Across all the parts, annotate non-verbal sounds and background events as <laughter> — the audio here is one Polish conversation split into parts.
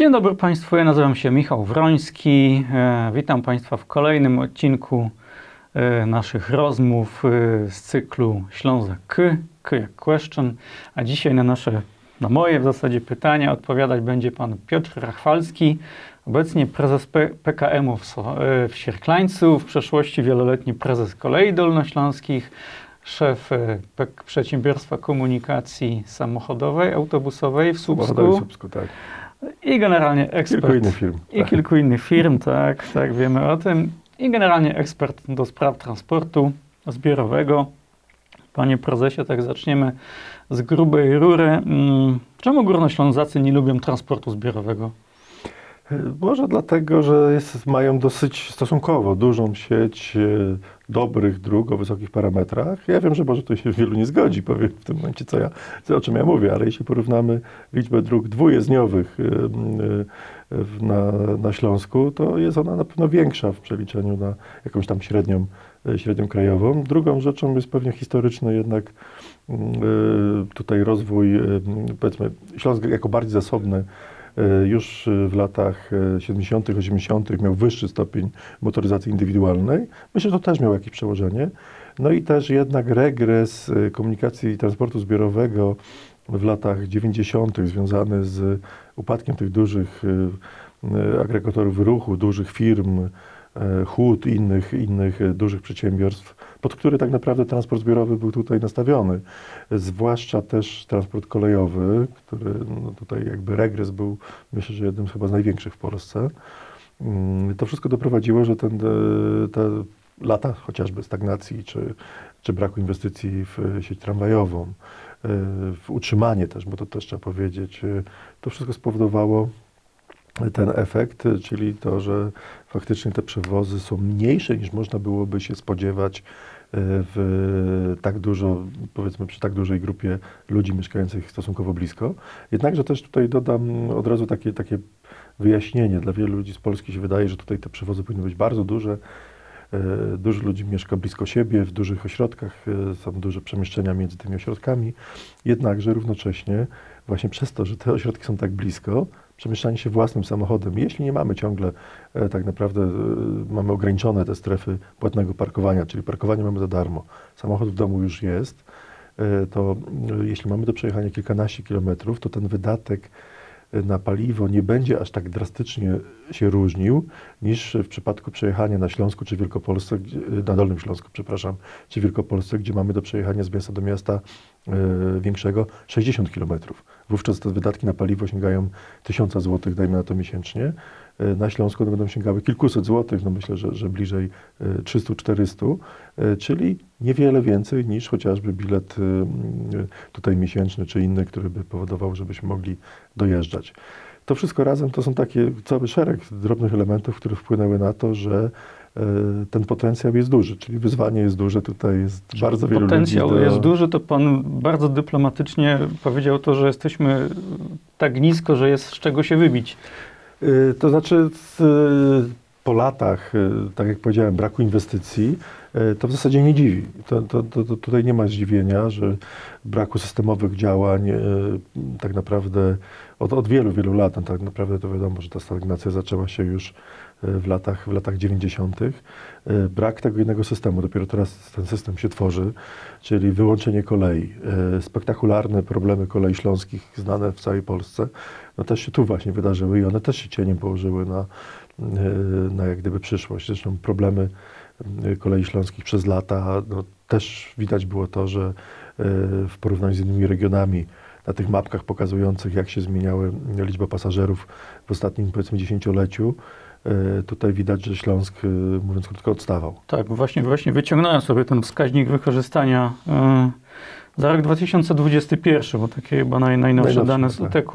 Dzień dobry Państwu, ja nazywam się Michał Wroński. E, witam Państwa w kolejnym odcinku e, naszych rozmów e, z cyklu Ślązak K, jak question. A dzisiaj na nasze, na moje w zasadzie pytania odpowiadać będzie Pan Piotr Rachwalski, obecnie prezes PKM-u w, w Sierklańcu, w przeszłości wieloletni prezes Kolei Dolnośląskich, szef Przedsiębiorstwa Komunikacji Samochodowej, Autobusowej w Słupsku. Słupsku, tak. I generalnie ekspert. Kilku innych firm. I tak. kilku innych firm, tak, tak, wiemy o tym. I generalnie ekspert do spraw transportu zbiorowego. Panie prezesie, tak zaczniemy z grubej rury. Mm, Czemu górnoślązacy nie lubią transportu zbiorowego? Może dlatego, że jest, mają dosyć stosunkowo dużą sieć e, dobrych dróg o wysokich parametrach. Ja wiem, że może to się wielu nie zgodzi, powiem w tym momencie, co ja, co, o czym ja mówię, ale jeśli porównamy liczbę dróg dwujezdniowych e, e, na, na Śląsku, to jest ona na pewno większa w przeliczeniu na jakąś tam średnią, średnią krajową. Drugą rzeczą jest pewnie historyczny jednak tutaj rozwój, powiedzmy, Śląsk jako bardziej zasobny już e, w latach e, 70., 80. miał wyższy stopień motoryzacji indywidualnej. Myślę, że to też miało jakieś przełożenie. No i też jednak regres e, komunikacji i transportu zbiorowego w latach 90. związany z upadkiem tych dużych e, e, agregatorów ruchu, dużych firm, e, hut, innych, innych e, dużych przedsiębiorstw, pod które tak naprawdę transport zbiorowy był tutaj nastawiony. Zwłaszcza też transport kolejowy, który no tutaj jakby regres był, myślę, że jednym z chyba z największych w Polsce. Mm, To wszystko doprowadziło, że ten, e, te lata chociażby stagnacji czy, czy braku inwestycji w sieć tramwajową, e, w utrzymanie też, bo to też trzeba powiedzieć, e, to wszystko spowodowało ten efekt, e, czyli to, że faktycznie te przewozy są mniejsze niż można byłoby się spodziewać e, w tak dużo, powiedzmy przy tak dużej grupie ludzi mieszkających stosunkowo blisko. Jednakże też tutaj dodam od razu takie, takie wyjaśnienie. Dla wielu ludzi z Polski się wydaje, że tutaj te przewozy powinny być bardzo duże. E, Dużo ludzi mieszka blisko siebie, w dużych ośrodkach, e, są duże przemieszczenia między tymi ośrodkami. Jednakże równocześnie, właśnie przez to, że te ośrodki są tak blisko, przemieszczanie się własnym samochodem, jeśli nie mamy ciągle e, tak naprawdę, e, mamy ograniczone te strefy płatnego parkowania, czyli parkowanie mamy za darmo, samochód w domu już jest, e, to jeśli mamy do przejechania kilkanaście kilometrów, to ten wydatek na paliwo nie będzie aż tak drastycznie się różnił niż w przypadku przejechania na Śląsku czy Wielkopolsce, na Dolnym Śląsku, przepraszam, czy Wielkopolsce, gdzie mamy do przejechania z miasta do miasta większego 60 km. Wówczas te wydatki na paliwo sięgają 1000 zł, dajmy na to miesięcznie. E, Na Śląsku będą sięgały kilkuset złotych, no myślę, że, że bliżej e, 300-400, e, czyli niewiele więcej niż chociażby bilet e, tutaj miesięczny czy inny, który by powodował, żebyśmy mogli dojeżdżać. To wszystko razem to są takie cały szereg drobnych elementów, które wpłynęły na to, że e, ten potencjał jest duży, czyli wyzwanie jest duże, tutaj jest bardzo wielu Potencjał ludzi. do- jest duży, to pan bardzo dyplomatycznie powiedział to, że jesteśmy tak nisko, że jest z czego się wybić. Y, To znaczy, z, y, po latach, tak jak powiedziałem, braku inwestycji, to w zasadzie nie dziwi. To, to, to, to tutaj nie ma zdziwienia, że braku systemowych działań tak naprawdę od, od wielu, wielu lat, no tak naprawdę to wiadomo, że ta stagnacja zaczęła się już w latach, w latach 90. Y, Brak tego jednego systemu, dopiero teraz ten system się tworzy, czyli wyłączenie kolei, y, spektakularne problemy kolei śląskich znane w całej Polsce, no też się tu właśnie wydarzyły i one też się cieniem położyły na, y, na jak gdyby przyszłość. Zresztą problemy kolei śląskich przez lata, no też widać było to, że w porównaniu z innymi regionami, na tych mapkach pokazujących, jak się zmieniały liczba pasażerów w ostatnim, powiedzmy, dziesięcioleciu, tutaj widać, że Śląsk, y, mówiąc krótko, odstawał. Tak, właśnie, właśnie wyciągnąłem sobie ten wskaźnik wykorzystania y, za rok 2021, bo takie chyba naj, najnowsze Najnowsze, dane z tak. UTK.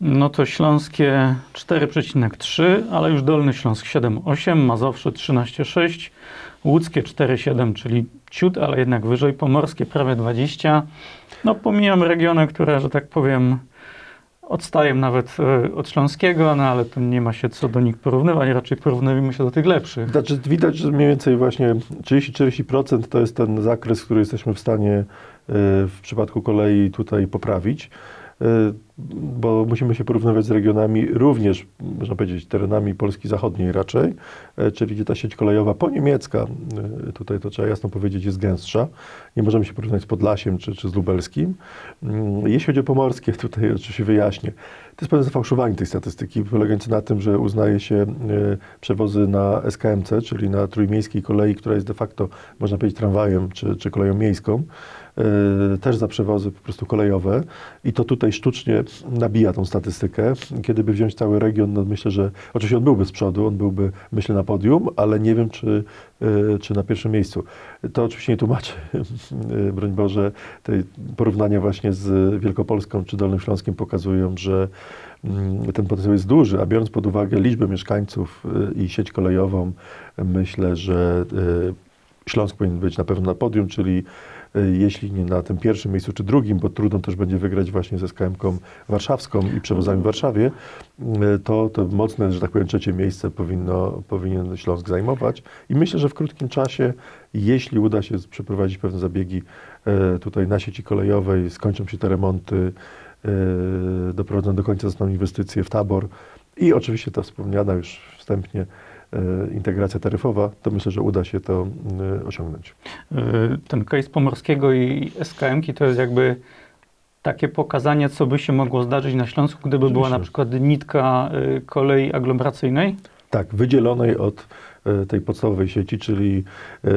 No to śląskie 4,3, ale już Dolny Śląsk 7,8, Mazowsze 13,6, Łódzkie 4,7, czyli ciut, ale jednak wyżej, Pomorskie prawie 20. No pomijam regiony, które, że tak powiem, odstają nawet e, od Śląskiego, no ale to nie ma się co do nich porównywać, raczej porównujemy się do tych lepszych. Znaczy, widać, że mniej więcej właśnie 30-40% to jest ten zakres, który jesteśmy w stanie y, w przypadku kolei tutaj poprawić. Bo musimy się porównywać z regionami również, można powiedzieć, terenami Polski Zachodniej raczej, e, czyli gdzie ta sieć kolejowa poniemiecka, e, tutaj to trzeba jasno powiedzieć, jest gęstsza. Nie możemy się porównać z Podlasiem czy, czy z Lubelskim. Mm, Jeśli chodzi o pomorskie, <laughs> tutaj oczywiście wyjaśnię. To jest pewne zafałszowanie tej statystyki, polegające na tym, że uznaje się e, przewozy na SKMC, czyli na trójmiejskiej kolei, która jest de facto, można powiedzieć, tramwajem czy, czy koleją miejską, też za przewozy po prostu kolejowe i to tutaj sztucznie nabija tą statystykę. Kiedy by wziąć cały region, no myślę, że oczywiście on byłby z przodu, on byłby myślę na podium, ale nie wiem, czy, e, czy na pierwszym miejscu. To oczywiście nie tłumaczy, e, <laughs> broń Boże, te porównania właśnie z Wielkopolską czy Dolnym Śląskiem pokazują, że mm, ten potencjał jest duży, a biorąc pod uwagę liczbę mieszkańców y, i sieć kolejową, myślę, że y, Śląsk powinien być na pewno na podium, czyli jeśli nie na tym pierwszym miejscu czy drugim, bo trudno też będzie wygrać właśnie ze SKM-ką warszawską i przewozami w Warszawie, y, to, to mocne, że tak powiem, trzecie miejsce powinno, powinien Śląsk zajmować. I myślę, że w krótkim czasie, jeśli uda się przeprowadzić pewne zabiegi y, tutaj na sieci kolejowej, skończą się te remonty, y, doprowadzą do końca zostaną inwestycje w tabor i oczywiście ta wspomniana już wstępnie integracja taryfowa, to myślę, że uda się to e, osiągnąć. Y, Ten case Pomorskiego i SKM-ki to jest jakby takie pokazanie, co by się mogło zdarzyć na Śląsku, gdyby była Oczywiście. na przykład nitka kolei aglomeracyjnej. Tak, wydzielonej od e, tej podstawowej sieci, czyli e,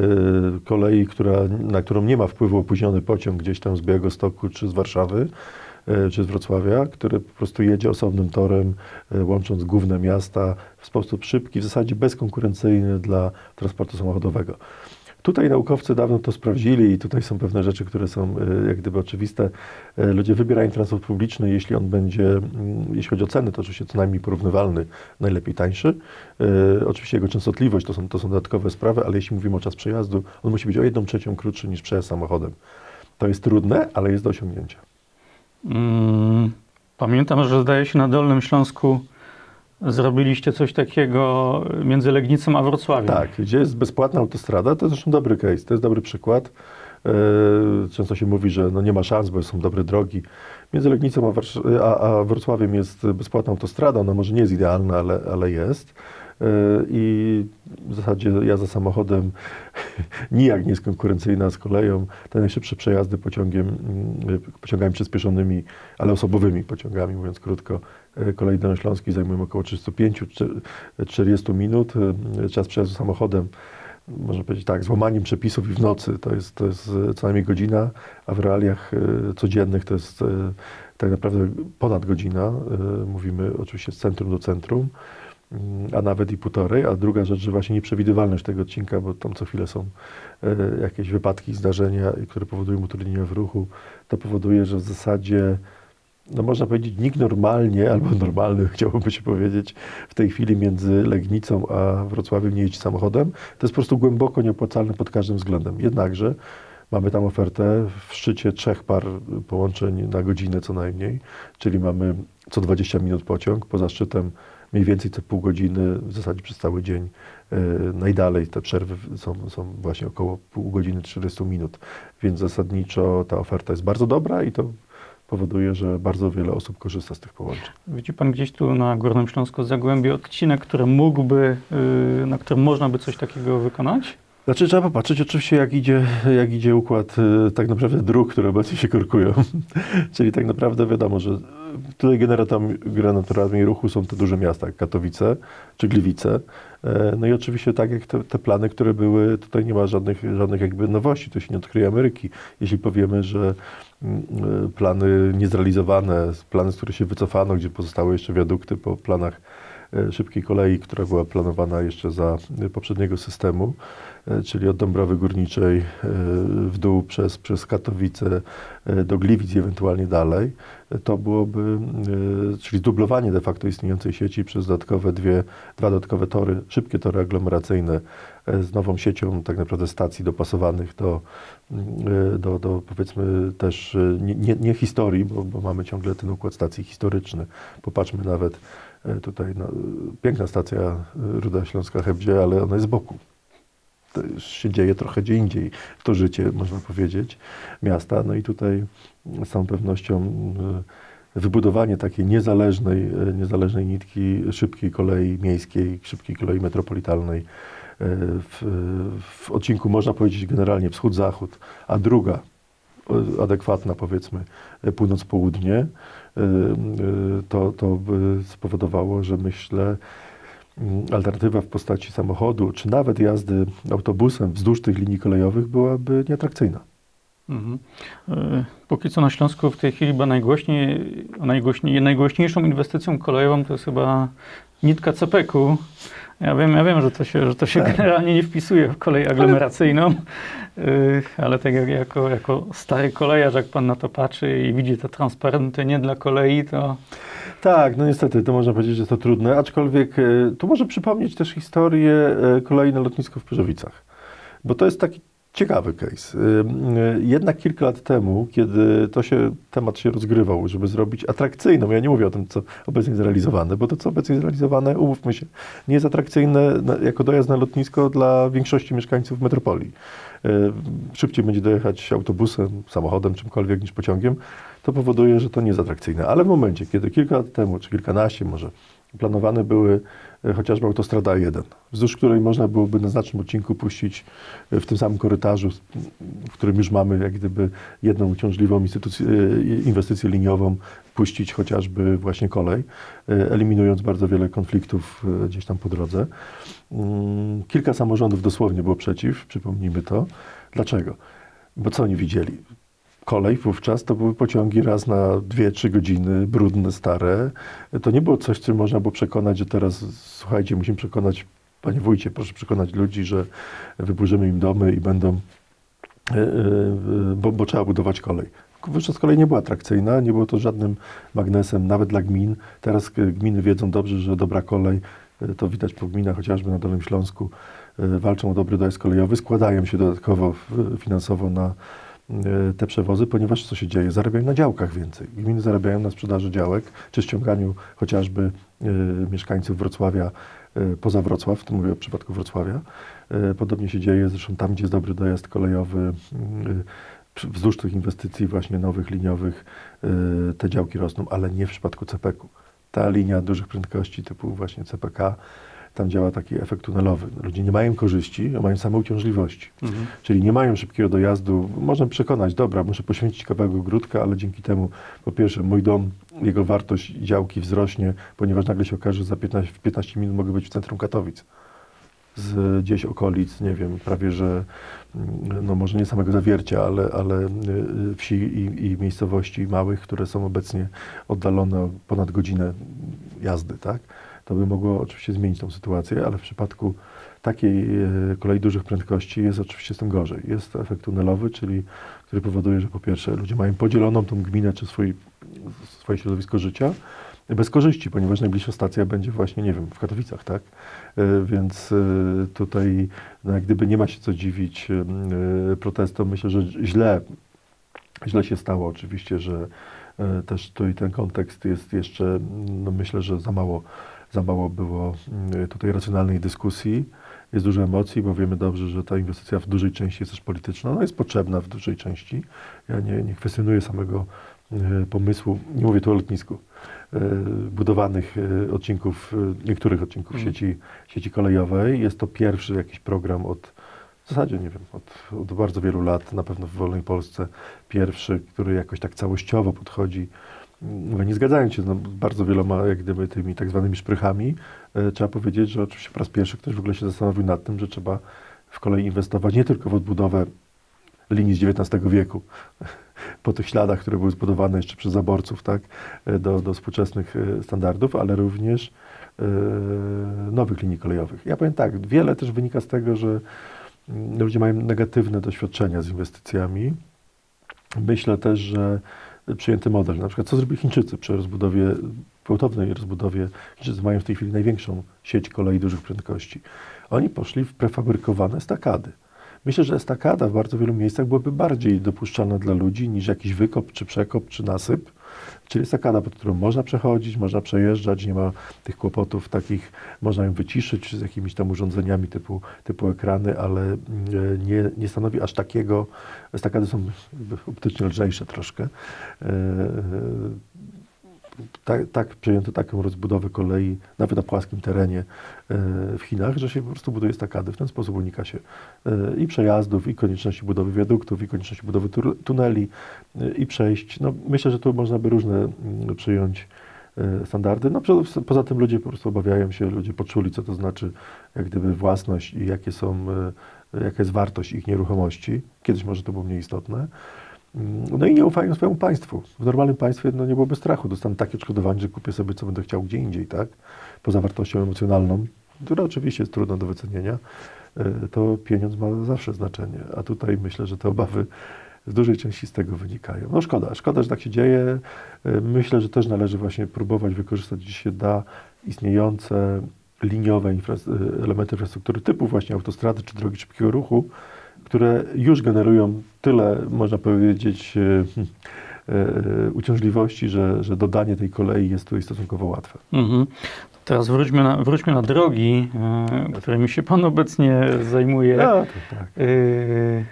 kolei, która, na którą nie ma wpływu opóźniony pociąg gdzieś tam z Białegostoku czy z Warszawy, e, czy z Wrocławia, który po prostu jedzie osobnym torem, e, łącząc główne miasta w sposób szybki, w zasadzie bezkonkurencyjny dla transportu samochodowego. Tutaj naukowcy dawno to sprawdzili i tutaj są pewne rzeczy, które są e, jak gdyby oczywiste. E, Ludzie wybierają transport publiczny, jeśli on będzie, mm, jeśli chodzi o ceny, to oczywiście co najmniej porównywalny, najlepiej tańszy. E, Oczywiście jego częstotliwość to są, to są dodatkowe sprawy, ale jeśli mówimy o czas przejazdu, on musi być o jedną trzecią krótszy niż przejazd samochodem. To jest trudne, ale jest do osiągnięcia. Mm, Pamiętam, że zdaje się na Dolnym Śląsku zrobiliście coś takiego między Legnicą a Wrocławiem. Tak, gdzie jest bezpłatna autostrada, to jest zresztą dobry case, to jest dobry przykład. E, Często się mówi, że no nie ma szans, bo są dobre drogi. Między Legnicą a, Wrocławiem jest bezpłatna autostrada, ona może nie jest idealna, ale, ale jest. E, I w zasadzie jazda samochodem <laughs> nijak nie jest konkurencyjna z koleją. Te najszybsze przejazdy pociągiem, mm, pociągami przyspieszonymi, ale osobowymi pociągami, mówiąc krótko, e, kolei dolnośląskiej zajmują około 35-40 minut. E, Czas przejazdu samochodem można powiedzieć tak, z łamaniem przepisów i w nocy to jest, to jest co najmniej godzina, a w realiach codziennych to jest tak naprawdę ponad godzina. Mówimy oczywiście z centrum do centrum, a nawet i półtorej. A druga rzecz, że właśnie nieprzewidywalność tego odcinka, bo tam co chwilę są e, jakieś wypadki, zdarzenia, które powodują utrudnienia w ruchu, to powoduje, że w zasadzie no można powiedzieć, nikt normalnie, albo normalny, <laughs> chciałoby się powiedzieć, w tej chwili między Legnicą a Wrocławiem nie jeździ samochodem. To jest po prostu głęboko nieopłacalne pod każdym względem. Jednakże mamy tam ofertę w szczycie trzech par połączeń na godzinę co najmniej, czyli mamy co 20 minut pociąg, poza szczytem mniej więcej co pół godziny, w zasadzie przez cały dzień. E, Najdalej te przerwy są, są właśnie około pół godziny, 40 minut, więc zasadniczo ta oferta jest bardzo dobra i to powoduje, że bardzo wiele osób korzysta z tych połączeń. Widzi Pan gdzieś tu na Górnym Śląsku Zagłębie odcinek, który mógłby, y, na którym można by coś takiego wykonać? Znaczy trzeba popatrzeć oczywiście jak idzie, jak idzie układ y, tak naprawdę dróg, które obecnie się korkują. <laughs> Czyli tak naprawdę wiadomo, że tutaj generatorami, generatorami ruchu są te duże miasta, jak Katowice czy Gliwice. E, No i oczywiście tak jak te, te plany, które były, tutaj nie ma żadnych, żadnych jakby nowości, tu się nie odkryje Ameryki. Jeśli powiemy, że mm, y, plany niezrealizowane, plany, z których się wycofano, gdzie pozostały jeszcze wiadukty po planach e, szybkiej kolei, która była planowana jeszcze za e, poprzedniego systemu, e, czyli od Dąbrowy Górniczej e, w dół przez, przez Katowice e, do Gliwic i ewentualnie dalej. E, To byłoby, e, czyli dublowanie de facto istniejącej sieci przez dodatkowe dwie, dwa dodatkowe tory, szybkie tory aglomeracyjne e, z nową siecią tak naprawdę stacji dopasowanych do, e, do, do powiedzmy też e, nie, nie, nie historii, bo, bo mamy ciągle ten układ stacji historyczny. Popatrzmy nawet e, tutaj, no, piękna stacja e, Ruda Śląska Hebdzie, ale ona jest z boku. To się dzieje trochę gdzie indziej, to życie, można powiedzieć, miasta. No i tutaj z całą pewnością wybudowanie takiej niezależnej, e, niezależnej nitki szybkiej kolei miejskiej, szybkiej kolei metropolitalnej. E, W, w odcinku można powiedzieć generalnie wschód-zachód, a druga e, adekwatna powiedzmy e, północ-południe, e, e, to, to spowodowało, że myślę alternatywa w postaci samochodu, czy nawet jazdy autobusem wzdłuż tych linii kolejowych byłaby nieatrakcyjna. Mhm. E, Póki co na Śląsku w tej chwili chyba najgłośniej, najgłośniej, najgłośniejszą inwestycją kolejową to jest chyba nitka CPK-u. Ja wiem, ja wiem, że to się, że to się Tak. generalnie nie wpisuje w kolej aglomeracyjną, ale, ale tak jak jako, jako stary kolejarz, jak pan na to patrzy i widzi te transparenty nie dla kolei, to Tak, no niestety, to można powiedzieć, że to trudne, aczkolwiek e, tu może przypomnieć też historię e, kolei na lotnisku w Pyrzowicach, bo to jest taki ciekawy case. E, Jednak kilka lat temu, kiedy to się, temat się rozgrywał, żeby zrobić atrakcyjną, ja nie mówię o tym, co obecnie jest realizowane, bo to, co obecnie jest realizowane, umówmy się, nie jest atrakcyjne jako dojazd na lotnisko dla większości mieszkańców metropolii. E, Szybciej będzie dojechać autobusem, samochodem, czymkolwiek niż pociągiem, to powoduje, że to nie jest atrakcyjne. Ale w momencie, kiedy kilka lat temu, czy kilkanaście może, planowane były e, chociażby autostrada A1, wzdłuż której można byłoby na znacznym odcinku puścić e, w tym samym korytarzu, w którym już mamy jak gdyby jedną uciążliwą inwestycję liniową, puścić chociażby właśnie kolej, e, eliminując bardzo wiele konfliktów e, gdzieś tam po drodze. Mm, Kilka samorządów dosłownie było przeciw, przypomnijmy to. Dlaczego? Bo co oni widzieli? Kolej wówczas to były pociągi raz na 2-3 godziny, brudne, stare. To nie było coś, czym można było przekonać, że teraz, słuchajcie, musimy przekonać, panie wójcie, proszę przekonać ludzi, że wyburzymy im domy i będą, e, e, bo, bo trzeba budować kolej. Wówczas kolej nie była atrakcyjna, nie było to żadnym magnesem, nawet dla gmin. Teraz e, gminy wiedzą dobrze, że dobra kolej, e, to widać po gminach, chociażby na Dolnym Śląsku, e, walczą o dobry dojazd kolejowy, składają się dodatkowo finansowo na te przewozy, ponieważ co się dzieje? Zarabiają na działkach więcej. Gminy zarabiają na sprzedaży działek, czy ściąganiu chociażby mieszkańców Wrocławia poza Wrocław, tym mówię o przypadku Wrocławia. Podobnie się dzieje zresztą tam, gdzie jest dobry dojazd kolejowy, wzdłuż tych inwestycji właśnie nowych, liniowych, e, te działki rosną, ale nie w przypadku CPK-u. Ta linia dużych prędkości typu właśnie CPK, tam działa taki efekt tunelowy. Ludzie nie mają korzyści, a mają same uciążliwości. mhm. Czyli nie mają szybkiego dojazdu. Można przekonać, dobra, muszę poświęcić kawałek ogródka, ale dzięki temu, po pierwsze, mój dom, jego wartość działki wzrośnie, ponieważ nagle się okaże, że za 15, w 15 minut mogę być w centrum Katowic. Z gdzieś okolic, nie wiem, prawie że, no może nie samego zawiercia, ale, ale y, y, wsi i, i miejscowości małych, które są obecnie oddalone o ponad godzinę jazdy, tak? To by mogło oczywiście zmienić tą sytuację, ale w przypadku takiej e, kolei dużych prędkości jest oczywiście z tym gorzej. Jest efekt tunelowy, czyli który powoduje, że po pierwsze ludzie mają podzieloną tą gminę czy swój, swoje środowisko życia bez korzyści, ponieważ najbliższa stacja będzie właśnie, nie wiem, w Katowicach, tak? E, Więc e, tutaj no, jak gdyby nie ma się co dziwić e, protestom. Myślę, że źle, źle się stało oczywiście, że też tutaj ten kontekst jest jeszcze, no myślę, że za mało, za mało było mm, tutaj racjonalnej dyskusji. Jest dużo emocji, bo wiemy dobrze, że ta inwestycja w dużej części jest też polityczna. No jest potrzebna w dużej części. Ja nie, nie kwestionuję samego pomysłu, nie mówię tu o lotnisku, budowanych e, odcinków, e, niektórych odcinków Mhm. sieci, sieci kolejowej. Jest to pierwszy jakiś program od, w zasadzie nie wiem, od, od bardzo wielu lat, na pewno w wolnej Polsce, pierwszy, który jakoś tak całościowo podchodzi Mówię, nie zgadzając się no, z bardzo wieloma jak gdyby tymi tak zwanymi szprychami, e, trzeba powiedzieć, że oczywiście po raz pierwszy ktoś w ogóle się zastanowił nad tym, że trzeba w kolei inwestować nie tylko w odbudowę linii z XIX wieku, po tych śladach, które były zbudowane jeszcze przez zaborców, tak, e, do, do współczesnych e, standardów, ale również e, nowych linii kolejowych. Ja powiem tak, wiele też wynika z tego, że mm, ludzie mają negatywne doświadczenia z inwestycjami. Myślę też, że przyjęty model, na przykład co zrobili Chińczycy przy rozbudowie, gwałtownej rozbudowie, Chińczycy mają w tej chwili największą sieć kolei dużych prędkości. Oni poszli w prefabrykowane estakady. Myślę, że estakada w bardzo wielu miejscach byłaby bardziej dopuszczalna dla ludzi niż jakiś wykop, czy przekop, czy nasyp. Czyli estakada, pod którą można przechodzić, można przejeżdżać, nie ma tych kłopotów takich, można ją wyciszyć z jakimiś tam urządzeniami typu, typu ekrany, ale mm, e, nie, nie stanowi aż takiego, estakady są optycznie lżejsze troszkę. Tak, tak przyjęto taką rozbudowę kolei, nawet na płaskim terenie e, w Chinach, że się po prostu buduje stakady. W ten sposób unika się e, i przejazdów, i konieczności budowy wiaduktów, i konieczności budowy tuneli, e, i przejść. No, myślę, że tu można by różne mm, przyjąć standardy. No, po- poza tym ludzie po prostu obawiają się, ludzie poczuli, co to znaczy jak gdyby własność i jakie są, jaka jest wartość ich nieruchomości. Kiedyś może to było mniej istotne. Mm, No i nie ufają swojemu państwu. W normalnym państwie no, nie byłoby strachu. Dostanę takie odszkodowanie, że kupię sobie, co będę chciał gdzie indziej, tak? Poza wartością emocjonalną, która oczywiście jest trudna do wycenienia, y, to pieniądz ma zawsze znaczenie. A tutaj myślę, że te obawy w dużej części z tego wynikają. No szkoda, szkoda, że tak się dzieje. Y, Myślę, że też należy właśnie próbować wykorzystać, gdzie się da, istniejące liniowe y, elementy infrastruktury typu właśnie autostrady czy drogi szybkiego ruchu, które już generują tyle, można powiedzieć, e, e, uciążliwości, że, że dodanie tej kolei jest tutaj stosunkowo łatwe. Mhm. Teraz wróćmy na, wróćmy na drogi, e, którymi się Pan obecnie zajmuje. To tak. E,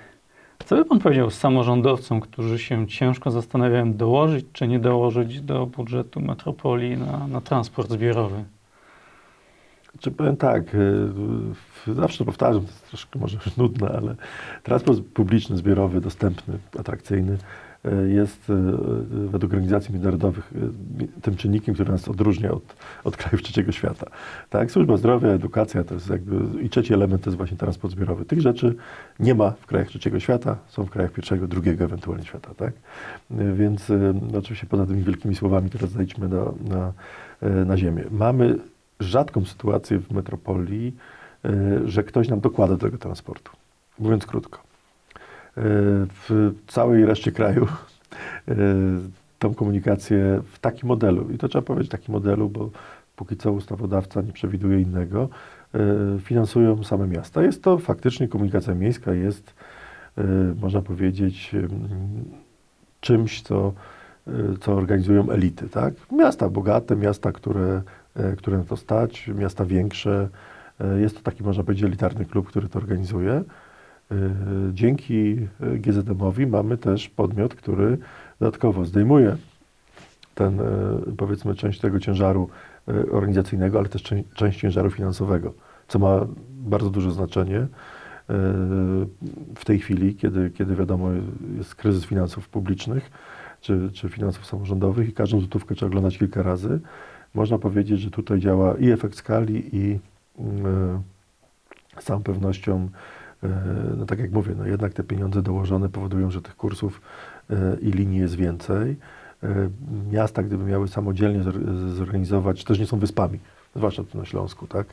Co by Pan powiedział samorządowcom, którzy się ciężko zastanawiają, dołożyć czy nie dołożyć do budżetu metropolii na, na transport zbiorowy? Czy powiem tak, w- zawsze powtarzam, to jest troszkę może <laughs> nudne, ale transport publiczny, zbiorowy, dostępny, atrakcyjny e, jest e, według organizacji międzynarodowych mi- tym czynnikiem, który nas odróżnia od, od <laughs> krajów trzeciego świata. Tak, służba zdrowia, edukacja to jest jakby i trzeci element to jest właśnie transport zbiorowy. Tych rzeczy nie ma w krajach trzeciego świata, są w krajach pierwszego, drugiego ewentualnie świata, tak? Więc no oczywiście poza tymi wielkimi słowami teraz zejdźmy na, na, na ziemię. Mamy rzadką sytuację w metropolii, e, że ktoś nam dokłada do tego transportu. Mówiąc krótko. E, W całej reszcie kraju e, tą komunikację w takim modelu, i to trzeba powiedzieć, takim modelu, bo póki co ustawodawca nie przewiduje innego, finansują same miasta. Jest to faktycznie komunikacja miejska, jest, można powiedzieć, czymś, co, co organizują elity. Tak? Miasta bogate, miasta, które, które na to stać, miasta większe. E, Jest to taki, można powiedzieć, elitarny klub, który to organizuje. E, Dzięki e, GZM-owi mamy też podmiot, który dodatkowo zdejmuje ten, e, powiedzmy, część tego ciężaru e, organizacyjnego, ale też część, ciężaru finansowego, co ma bardzo duże znaczenie e, w tej chwili, kiedy, kiedy wiadomo, jest kryzys finansów publicznych czy, czy finansów samorządowych i każdą złotówkę trzeba oglądać kilka razy. Można powiedzieć, że tutaj działa i efekt skali, i mm, z całą pewnością, e, no tak jak mówię, no jednak te pieniądze dołożone powodują, że tych kursów e, i linii jest więcej. E, Miasta, gdyby miały samodzielnie zor- zorganizować, też nie są wyspami, zwłaszcza tu na Śląsku, tak?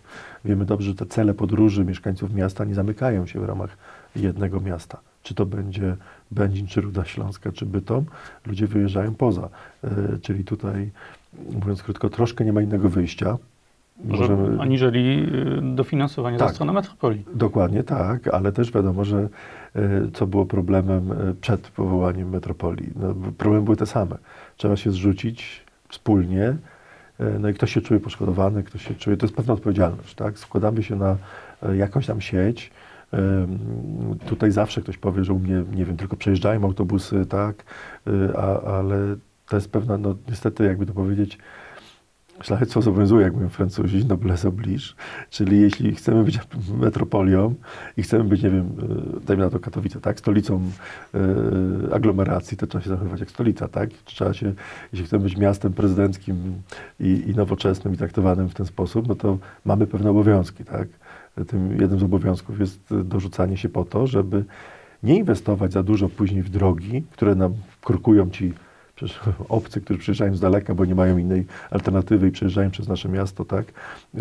Wiemy dobrze, że te cele podróży mieszkańców miasta nie zamykają się w ramach jednego miasta. Czy to będzie Będzin, czy Ruda Śląska, czy Bytom, ludzie wyjeżdżają poza. E, Czyli tutaj, mówiąc krótko, troszkę nie ma innego wyjścia. Może, aniżeli y, dofinansowanie Tak. ze strony metropolii. Dokładnie tak, ale też wiadomo, że e, co było problemem e, przed powołaniem metropolii. No, problemy były te same. Trzeba się zrzucić wspólnie, no i ktoś się czuje poszkodowany, ktoś się czuje, to jest pewna odpowiedzialność, tak? Składamy się na jakąś tam sieć. Tutaj zawsze ktoś powie, że u mnie, nie wiem, tylko przejeżdżają autobusy, tak, a, ale to jest pewna, no niestety, jakby to powiedzieć, Szlachectwo zobowiązuje, jak mówią Francuzi, noblesse oblige, czyli jeśli chcemy być metropolią i chcemy być, nie wiem, e, dajmy na to Katowice, tak, stolicą e, aglomeracji, to trzeba się zachowywać jak stolica, tak? Trzeba się, jeśli chcemy być miastem prezydenckim i, i nowoczesnym i traktowanym w ten sposób, no to mamy pewne obowiązki, tak? Tym jednym z obowiązków jest dorzucanie się po to, żeby nie inwestować za dużo później w drogi, które nam kurkują ci obcy, którzy przyjeżdżają z daleka, bo nie mają innej alternatywy i przejeżdżają przez nasze miasto, tak,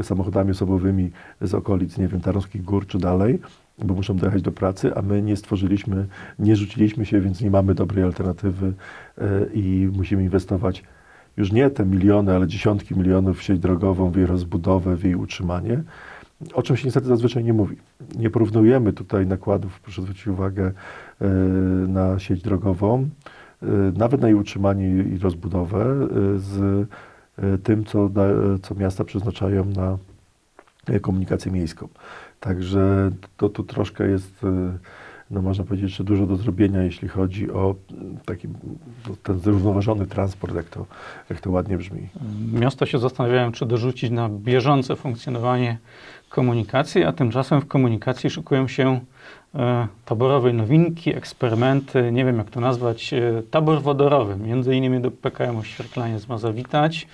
samochodami osobowymi z okolic, nie wiem, Tarnowskich Gór czy dalej, bo muszą dojechać do pracy, a my nie stworzyliśmy, nie rzuciliśmy się, więc nie mamy dobrej alternatywy e, i musimy inwestować już nie te miliony, ale dziesiątki milionów w sieć drogową, w jej rozbudowę, w jej utrzymanie, o czym się niestety zazwyczaj nie mówi. Nie porównujemy tutaj nakładów, proszę zwrócić uwagę, e, na sieć drogową, nawet na jej utrzymanie i rozbudowę, e, z e, tym, co, co miasta przeznaczają na komunikację miejską. Także to tu troszkę jest, no można powiedzieć, że dużo do zrobienia, jeśli chodzi o taki no, ten zrównoważony transport, jak to, jak to ładnie brzmi. Miasta się zastanawiają, czy dorzucić na bieżące funkcjonowanie komunikacji, a tymczasem w komunikacji szykują się e, taborowe nowinki, eksperymenty, nie wiem jak to nazwać, e, tabor wodorowy. Między innymi do PKM-u Świerklaniec ma zawitać.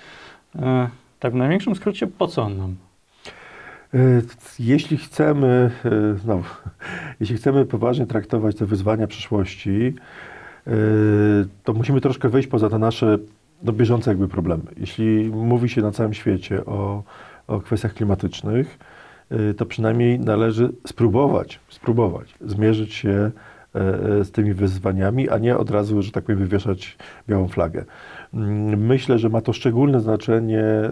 E, tak w największym skrócie, po co on nam? Jeśli chcemy, znowu, <laughs> jeśli chcemy poważnie traktować te wyzwania przyszłości, to musimy troszkę wyjść poza te nasze no, bieżące jakby problemy. Jeśli mówi się na całym świecie o, o kwestiach klimatycznych, to przynajmniej należy spróbować, spróbować zmierzyć się e, e, z tymi wyzwaniami, a nie od razu, że tak powiem, wywieszać białą flagę. Mm, Myślę, że ma to szczególne znaczenie y,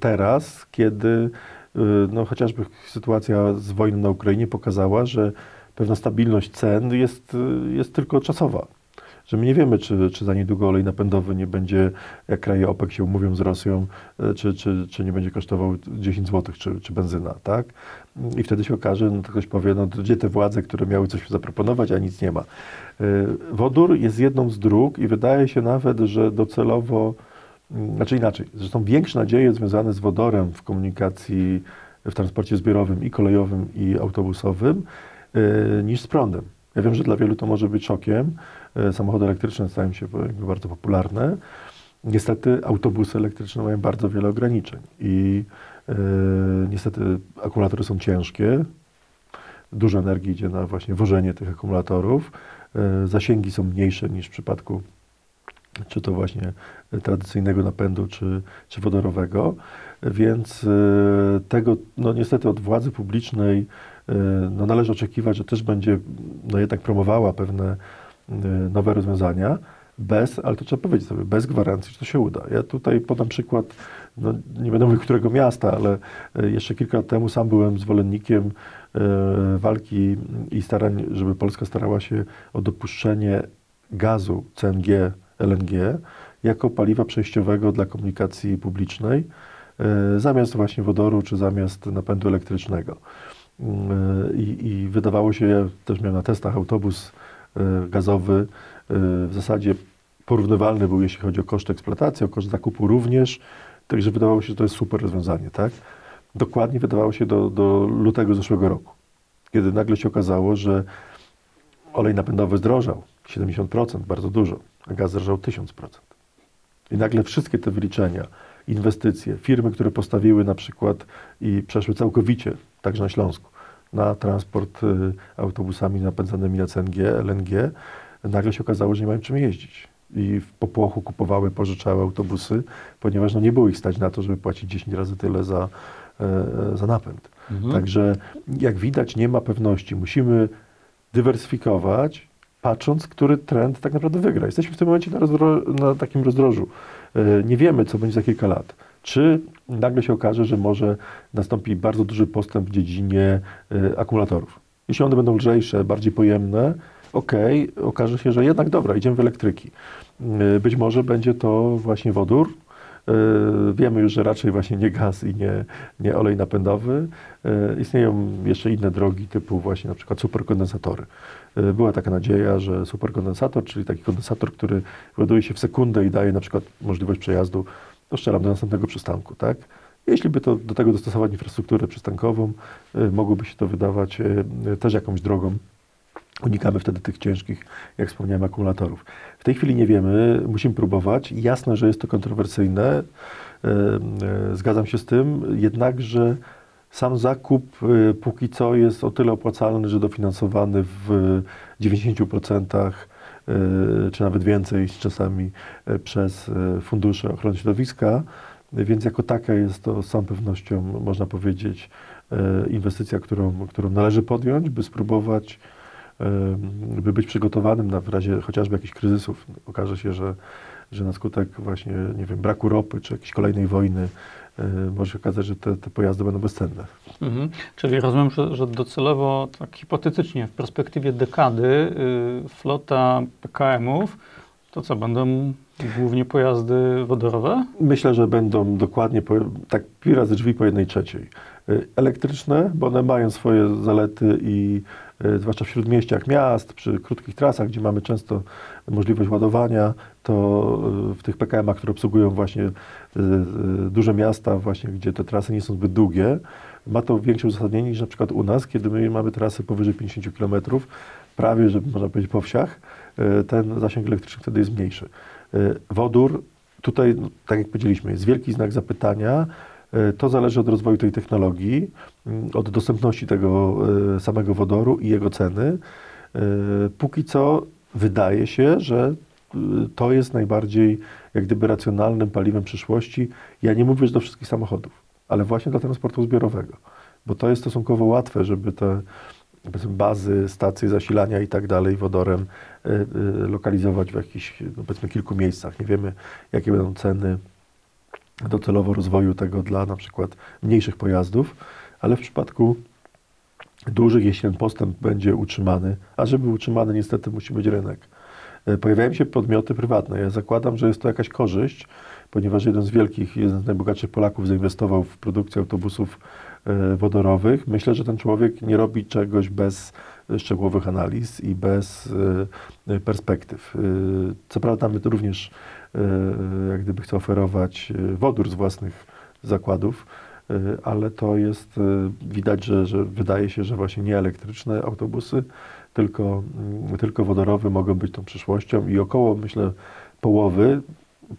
teraz, kiedy y, no, chociażby sytuacja z wojną na Ukrainie pokazała, że pewna stabilność cen jest, y, jest tylko czasowa. Że my nie wiemy, czy, czy za niedługo olej napędowy nie będzie, jak kraje OPEC się umówią z Rosją, y, czy, czy, czy nie będzie kosztował 10 zł, czy, czy benzyna, tak? I wtedy się okaże, no to ktoś powie, no gdzie te władze, które miały coś zaproponować, a nic nie ma. Y, Wodór jest jedną z dróg i wydaje się nawet, że docelowo, mm, znaczy inaczej, zresztą większe nadzieje związane z wodorem w komunikacji, w transporcie zbiorowym i kolejowym i autobusowym y, niż z prądem. Ja wiem, że dla wielu to może być szokiem. Y, Samochody elektryczne stają się bardzo popularne. Niestety autobusy elektryczne mają bardzo wiele ograniczeń i y, niestety akumulatory są ciężkie. Dużo energii idzie na właśnie wożenie tych akumulatorów. Y, Zasięgi są mniejsze niż w przypadku czy to właśnie tradycyjnego napędu, czy, czy wodorowego. Więc tego no niestety od władzy publicznej no należy oczekiwać, że też będzie no jednak promowała pewne nowe rozwiązania, bez, ale to trzeba powiedzieć sobie, bez gwarancji, że to się uda. Ja tutaj podam przykład, no nie będę mówił którego miasta, ale y, jeszcze kilka lat temu sam byłem zwolennikiem y, walki i starań, żeby Polska starała się o dopuszczenie gazu CNG, LNG jako paliwa przejściowego dla komunikacji publicznej, y, zamiast właśnie wodoru czy zamiast napędu elektrycznego. Y, I, I wydawało się, ja też miałem na testach autobus y, gazowy, y, w zasadzie porównywalny był, jeśli chodzi o koszt eksploatacji, o koszt zakupu również, także wydawało się, że to jest super rozwiązanie, tak? Dokładnie wydawało się do, do lutego zeszłego roku, kiedy nagle się okazało, że olej napędowy zdrożał 70%, bardzo dużo, a gaz zdrożał 1000%. I nagle wszystkie te wyliczenia, inwestycje, firmy, które postawiły na przykład i przeszły całkowicie, także na Śląsku, na transport y, autobusami napędzanymi na CNG, LNG, nagle się okazało, że nie mają czym jeździć. I w popłochu kupowały, pożyczały autobusy, ponieważ no, nie było ich stać na to, żeby płacić 10 razy tyle za, e, za napęd. Mhm. Także jak widać, nie ma pewności. Musimy dywersyfikować, patrząc, który trend tak naprawdę wygra. Jesteśmy w tym momencie na, rozdro- na takim rozdrożu. E, Nie wiemy, co będzie za kilka lat. Czy nagle się okaże, że może nastąpi bardzo duży postęp w dziedzinie e, akumulatorów. Jeśli one będą lżejsze, bardziej pojemne, okej, okaże się, że jednak dobra, idziemy w elektryki. E, Być może będzie to właśnie wodór. E, Wiemy już, że raczej właśnie nie gaz i nie, nie olej napędowy. Istnieją jeszcze inne drogi, typu właśnie na przykład superkondensatory. Była taka nadzieja, że superkondensator, czyli taki kondensator, który ładuje się w sekundę i daje na przykład możliwość przejazdu, no strzelam, do następnego przystanku, tak? Jeśli by to do tego dostosować infrastrukturę przystankową, e, mogłoby się to wydawać e, też jakąś drogą. Unikamy wtedy tych ciężkich, jak wspomniałem, akumulatorów. W tej chwili nie wiemy, musimy próbować. Jasne, że jest to kontrowersyjne, zgadzam się z tym, jednakże sam zakup póki co jest o tyle opłacalny, że dofinansowany w 90% e, czy nawet więcej czasami e, przez e, fundusze ochrony środowiska, więc jako taka jest to z całą pewnością, można powiedzieć, inwestycja, którą, którą należy podjąć, by spróbować by być przygotowanym na w razie chociażby jakichś kryzysów. Okaże się, że, że na skutek właśnie, nie wiem, braku ropy czy jakiejś kolejnej wojny może się okazać, że te, te pojazdy będą bezcenne. Mhm. Czyli rozumiem, że, że docelowo, tak hipotetycznie, w perspektywie dekady y, flota PKM-ów, to co, będą Głównie pojazdy wodorowe? Myślę, że będą dokładnie po, tak pi razy drzwi po jednej trzeciej. Y, Elektryczne, bo one mają swoje zalety i zwłaszcza w śródmieściach miast, przy krótkich trasach, gdzie mamy często możliwość ładowania, to y, w tych PKM-ach, które obsługują właśnie y, y, duże miasta, właśnie gdzie te trasy nie są zbyt długie, ma to większe uzasadnienie niż na przykład u nas, kiedy my mamy trasy powyżej 50 km, prawie, że można powiedzieć po wsiach, y, ten zasięg elektryczny wtedy jest mniejszy. Y, Wodór, tutaj, no, tak jak powiedzieliśmy, jest wielki znak zapytania. Y, To zależy od rozwoju tej technologii, mm, od dostępności tego y, samego wodoru i jego ceny. Y, Póki co wydaje się, że to jest najbardziej jak gdyby racjonalnym paliwem przyszłości. Ja nie mówię, że do wszystkich samochodów, ale właśnie dla transportu zbiorowego, bo to jest stosunkowo łatwe, żeby te bazy, stacje zasilania i tak dalej wodorem lokalizować w jakichś, no powiedzmy, kilku miejscach. Nie wiemy, jakie będą ceny docelowo rozwoju tego dla na przykład mniejszych pojazdów, ale w przypadku dużych, jeśli ten postęp będzie utrzymany, a żeby utrzymany niestety musi być rynek. E, Pojawiają się podmioty prywatne. Ja zakładam, że jest to jakaś korzyść, ponieważ jeden z wielkich, jeden z najbogatszych Polaków zainwestował w produkcję autobusów e, wodorowych. Myślę, że ten człowiek nie robi czegoś bez e, szczegółowych analiz i bez perspektyw. Co prawda my również jak gdyby chce oferować e, wodór z własnych zakładów, e, ale to jest, e, widać, że, że wydaje się, że właśnie nie elektryczne autobusy, tylko, mm, tylko wodorowe mogą być tą przyszłością i około, myślę, połowy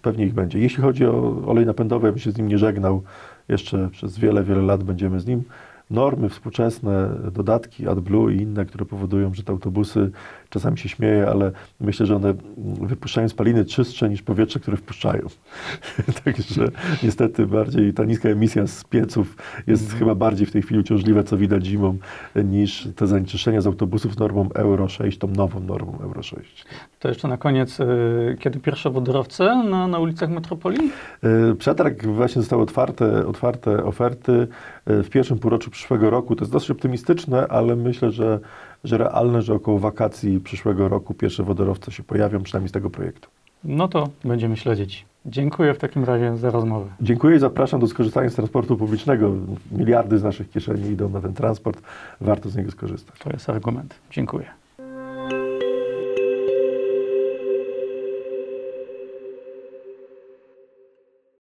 pewnie ich będzie. Jeśli chodzi o olej napędowy, ja bym się z nim nie żegnał. Jeszcze przez wiele, wiele lat będziemy z nim. Normy współczesne, dodatki AdBlue i inne, które powodują, że te autobusy, czasami się śmieję, ale myślę, że one mm, wypuszczają spaliny czystsze niż powietrze, które wpuszczają. <laughs> Także niestety bardziej ta niska emisja z pieców jest chyba bardziej w tej chwili uciążliwa, co widać zimą, niż te zanieczyszczenia z autobusów z normą Euro 6, tą nową normą Euro 6. To jeszcze na koniec, y, kiedy pierwsze wodorowce na, na ulicach metropolii? E, Przetarg właśnie zostały otwarte, otwarte oferty e, w pierwszym półroczu przyszłego roku. To jest dosyć optymistyczne, ale myślę, że, że realne, że około wakacji przyszłego roku pierwsze wodorowce się pojawią, przynajmniej z tego projektu. No to będziemy śledzić. Dziękuję w takim razie za rozmowę. Dziękuję i zapraszam do skorzystania z transportu publicznego. Miliardy z naszych kieszeni idą na ten transport. Warto z niego skorzystać. To jest argument. Dziękuję.